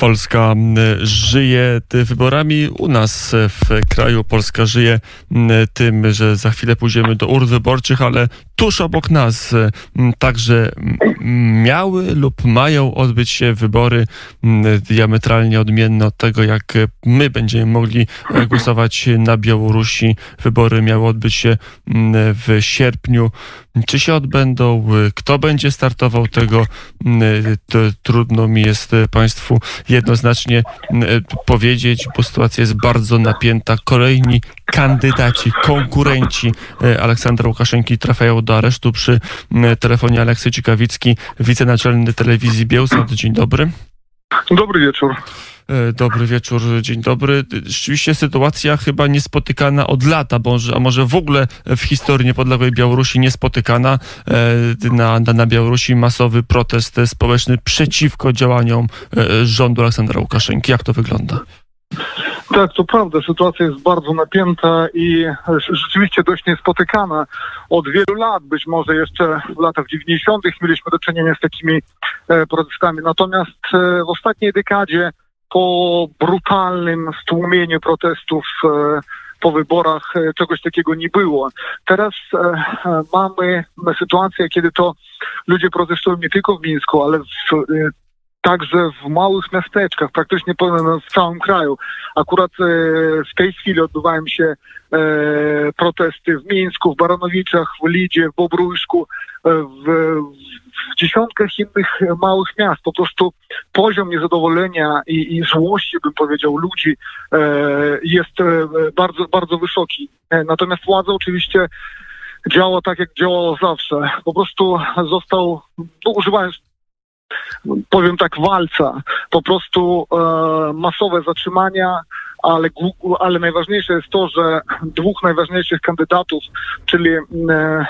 Polska żyje wyborami u nas w kraju. Polska żyje tym, że za chwilę pójdziemy do urn wyborczych, ale tuż obok nas także miały lub mają odbyć się wybory diametralnie odmienne od tego, jak my będziemy mogli głosować na Białorusi. Wybory miały odbyć się w sierpniu. Czy się odbędą? Kto będzie startował tego? To trudno mi jest Państwu jednoznacznie powiedzieć, bo sytuacja jest bardzo napięta. Kolejni kandydaci, konkurenci Aleksandra Łukaszenki trafiają do aresztu przy telefonie Aleksy Ciekawicki, wicenaczelny telewizji Bielsat. Dzień dobry. Dobry wieczór. E, dobry wieczór, dzień dobry. Rzeczywiście sytuacja chyba niespotykana od lata, a może w ogóle w historii niepodległej Białorusi niespotykana. E, na, na, na Białorusi masowy protest społeczny przeciwko działaniom rządu Aleksandra Łukaszenki. Jak to wygląda? Tak, to prawda. Sytuacja jest bardzo napięta i rzeczywiście dość niespotykana. Od wielu lat, być może jeszcze w latach 90. mieliśmy do czynienia z takimi e, protestami. Natomiast e, w ostatniej dekadzie po brutalnym stłumieniu protestów e, po wyborach czegoś takiego nie było. Teraz mamy sytuację, kiedy to ludzie protestują nie tylko w Mińsku, ale w także w małych miasteczkach, praktycznie w całym kraju. Akurat e, w tej chwili odbywają się e, protesty w Mińsku, w Baronowiczach, w Lidzie, w Bobrójsku, e, w, w dziesiątkach innych małych miast. Po prostu poziom niezadowolenia i, i złości, bym powiedział, ludzi jest bardzo, bardzo wysoki. Natomiast władza oczywiście działa tak, jak działało zawsze. Po prostu został, no, używając powiem tak, walca. Po prostu e, masowe zatrzymania, ale, ale najważniejsze jest to, że dwóch najważniejszych kandydatów, czyli e, e,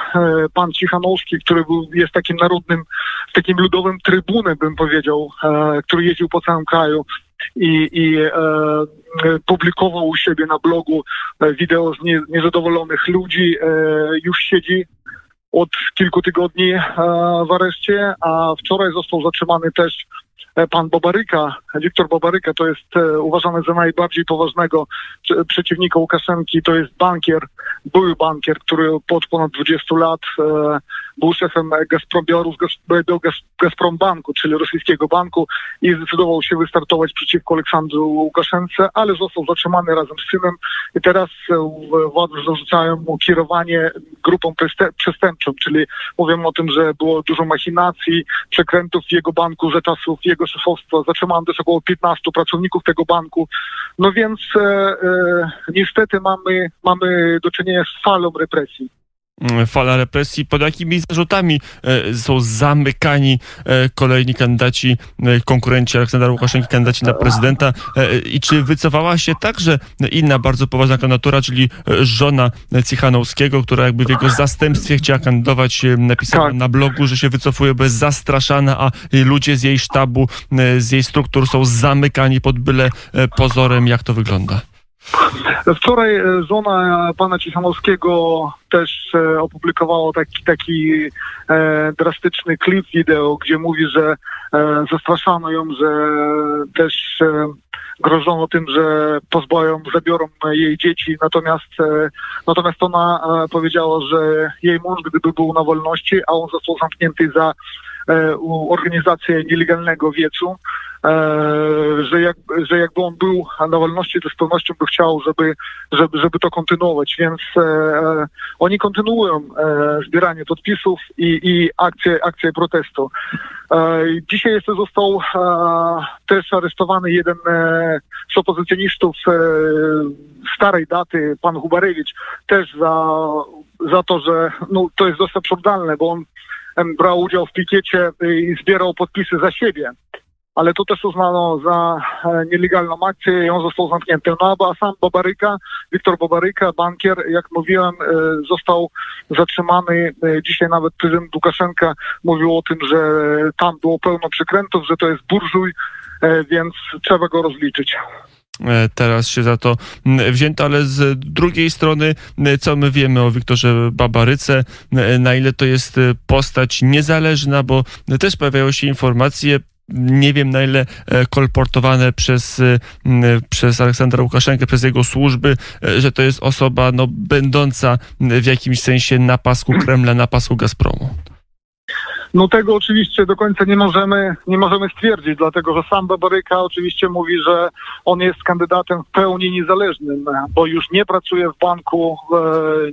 pan Cichanowski, który był, jest takim narodnym, takim ludowym trybunem, bym powiedział, e, który jeździł po całym kraju i, i e, publikował u siebie na blogu e, wideo z nie, niezadowolonych ludzi, e, już siedzi od kilku tygodni e, w areszcie, a wczoraj został zatrzymany też pan Bobaryka, Wiktor Bobaryka to jest e, uważany za najbardziej poważnego przeciwnika Łukaszenki, to jest bankier, były bankier, który od ponad 20 lat e, był szefem Gazprom Banku, czyli rosyjskiego banku i zdecydował się wystartować przeciwko Aleksandru Łukaszence, ale został zatrzymany razem z synem. I teraz władze zarzucają mu kierowanie grupą przestępczą, czyli mówią o tym, że było dużo machinacji, przekrętów w jego banku za czasów jego szefostwa. Zatrzymano też około 15 pracowników tego banku. No więc e, e, niestety mamy, mamy do czynienia z falą represji. Mm, fala represji, pod jakimi zarzutami e, są zamykani e, kolejni kandydaci, e, konkurenci Aleksandra Łukaszenki, kandydaci na prezydenta i czy wycofała się także inna bardzo poważna kandydatura, czyli żona Cichanowskiego, która jakby w jego zastępstwie chciała kandydować, napisała tak. na blogu, że się wycofuje, bo jest zastraszana, a ludzie z jej sztabu, z jej struktur są zamykani pod byle pozorem. Jak to wygląda? Wczoraj e, żona pana Cichanowskiego też e, opublikowała taki, taki e, drastyczny klip wideo, gdzie mówi, że e, zastraszano ją, że też e, grożono tym, że pozbawią, zabiorą jej dzieci, natomiast, e, natomiast ona powiedziała, że jej mąż gdyby był na wolności, a on został zamknięty za organizację nielegalnego wiecu, E, że, jak, że jakby on był na wolności, to z pewnością by chciał, żeby, żeby, żeby to kontynuować. Więc e, oni kontynuują e, zbieranie podpisów i, i akcje, akcje protestu. E, dzisiaj jeszcze został e, też aresztowany jeden e, z opozycjonistów starej daty, pan Hubarewicz, też za, za to, że no, to jest dosyć absurdalne, bo on brał udział w pikiecie i zbierał podpisy za siebie ale to też uznano za e, nielegalną akcję i on został zamknięty. No a sam Bobaryka, Wiktor Bobaryka, bankier, jak mówiłem, e, został zatrzymany. E, dzisiaj nawet prezydent Łukaszenka mówił o tym, że tam było pełno przykrętów, że to jest burżuj, więc trzeba go rozliczyć teraz się za to wzięto, ale z drugiej strony, co my wiemy o Wiktorze Babaryce, na ile to jest postać niezależna, bo też pojawiają się informacje, nie wiem na ile e, kolportowane przez, e, m, przez Aleksandra Łukaszenkę, przez jego służby, e, że to jest osoba no, będąca w jakimś sensie na pasku Kremla, na pasku Gazpromu. No tego oczywiście do końca nie możemy, nie możemy stwierdzić, dlatego że sam Babaryka oczywiście mówi, że on jest kandydatem w pełni niezależnym, bo już nie pracuje w banku, e,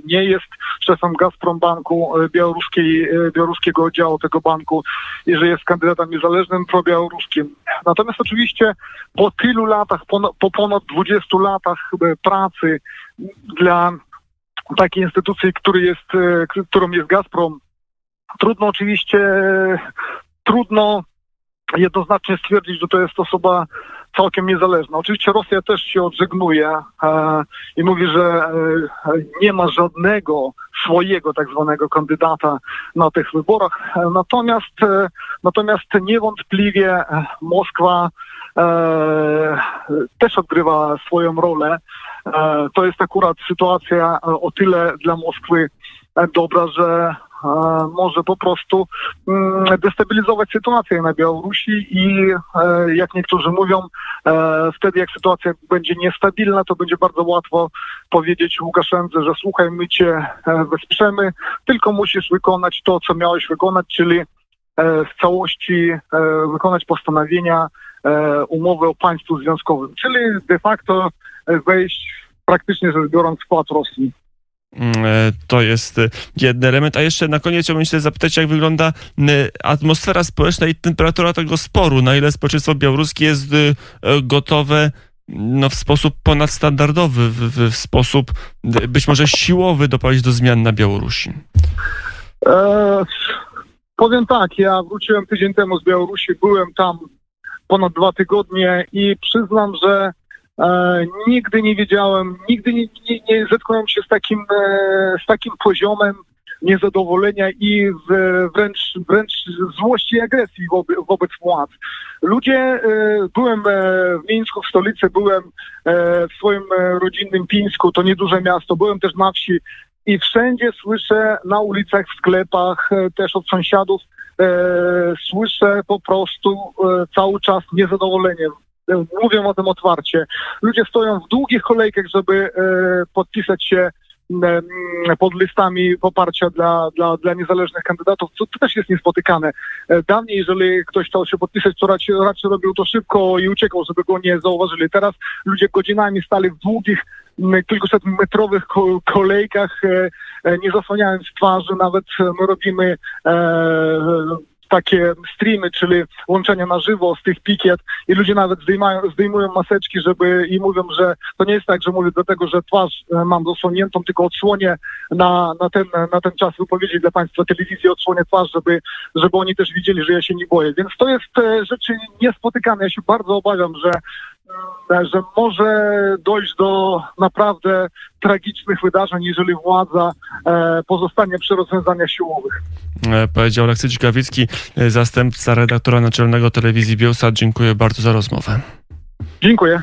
nie jest szefem Gazprom Banku e, białoruskiej, e, białoruskiego oddziału tego banku i że jest kandydatem niezależnym probiałoruskim. Natomiast oczywiście po tylu latach, po, po ponad 20 latach pracy dla takiej instytucji, który jest, którą jest Gazprom, Trudno oczywiście, trudno jednoznacznie stwierdzić, że to jest osoba całkiem niezależna. Oczywiście Rosja też się odżegnuje e, i mówi, że e, nie ma żadnego swojego tak zwanego kandydata na tych wyborach. E, Natomiast, e, natomiast niewątpliwie e, Moskwa e, też odgrywa swoją rolę. To jest akurat sytuacja o tyle dla Moskwy dobra, że może po prostu mm, destabilizować sytuację na Białorusi i e, jak niektórzy mówią, e, wtedy jak sytuacja będzie niestabilna, to będzie bardzo łatwo powiedzieć Łukaszence, że słuchaj, my cię e, wesprzemy, tylko musisz wykonać to, co miałeś wykonać, czyli w całości wykonać postanowienia umowy o państwu związkowym, czyli de facto wejść praktycznie rzecz biorąc w Rosji. Mm, e, To jest e, jeden element. A jeszcze na koniec chciałbym się zapytać, jak wygląda atmosfera społeczna i temperatura tego sporu. Na ile społeczeństwo białoruskie jest e, gotowe no, w sposób ponadstandardowy, w, w, sposób być może siłowy doprowadzić do zmian na Białorusi. E, powiem tak, ja wróciłem tydzień temu z Białorusi, byłem tam ponad dwa tygodnie i przyznam, że e, nigdy nie wiedziałem, nigdy nie, nie, nie zetknąłem się z takim, e, z takim poziomem niezadowolenia i w, wręcz, wręcz złości i agresji wobec, wobec władz. Ludzie, e, byłem e, w Mińsku, w stolicy, byłem e, w swoim e, rodzinnym Pińsku, to nieduże miasto, byłem też na wsi i wszędzie słyszę na ulicach, w sklepach, też od sąsiadów, słyszę po prostu cały czas niezadowolenie. Mówią o tym otwarcie. Ludzie stoją w długich kolejkach, żeby e, podpisać się pod listami poparcia dla, dla, dla niezależnych kandydatów, co też jest niespotykane. E, Dawniej, jeżeli ktoś chciał się podpisać, to raczej, raczej robił to szybko i uciekał, żeby go nie zauważyli. Teraz ludzie godzinami stali w długich, m, kilkuset metrowych ko- kolejkach, e, nie zasłaniając twarzy, nawet my robimy takie streamy, czyli łączenia na żywo z tych pikiet i ludzie nawet zdejmają, zdejmują maseczki, żeby i mówią, że to nie jest tak, że mówię dlatego, że twarz e, mam zasłoniętą, tylko odsłonię na, na, ten, na ten czas wypowiedzi dla Państwa telewizji, odsłonię twarz, żeby, żeby oni też widzieli, że ja się nie boję. Więc to jest e, rzeczy niespotykane. Ja się bardzo obawiam, że mm, że może dojść do naprawdę tragicznych wydarzeń, jeżeli władza e, pozostanie przy rozwiązaniach siłowych. E, Powiedział Aleksy Dzikawicki, e, zastępca redaktora naczelnego telewizji Bielsat. Dziękuję bardzo za rozmowę. Dziękuję.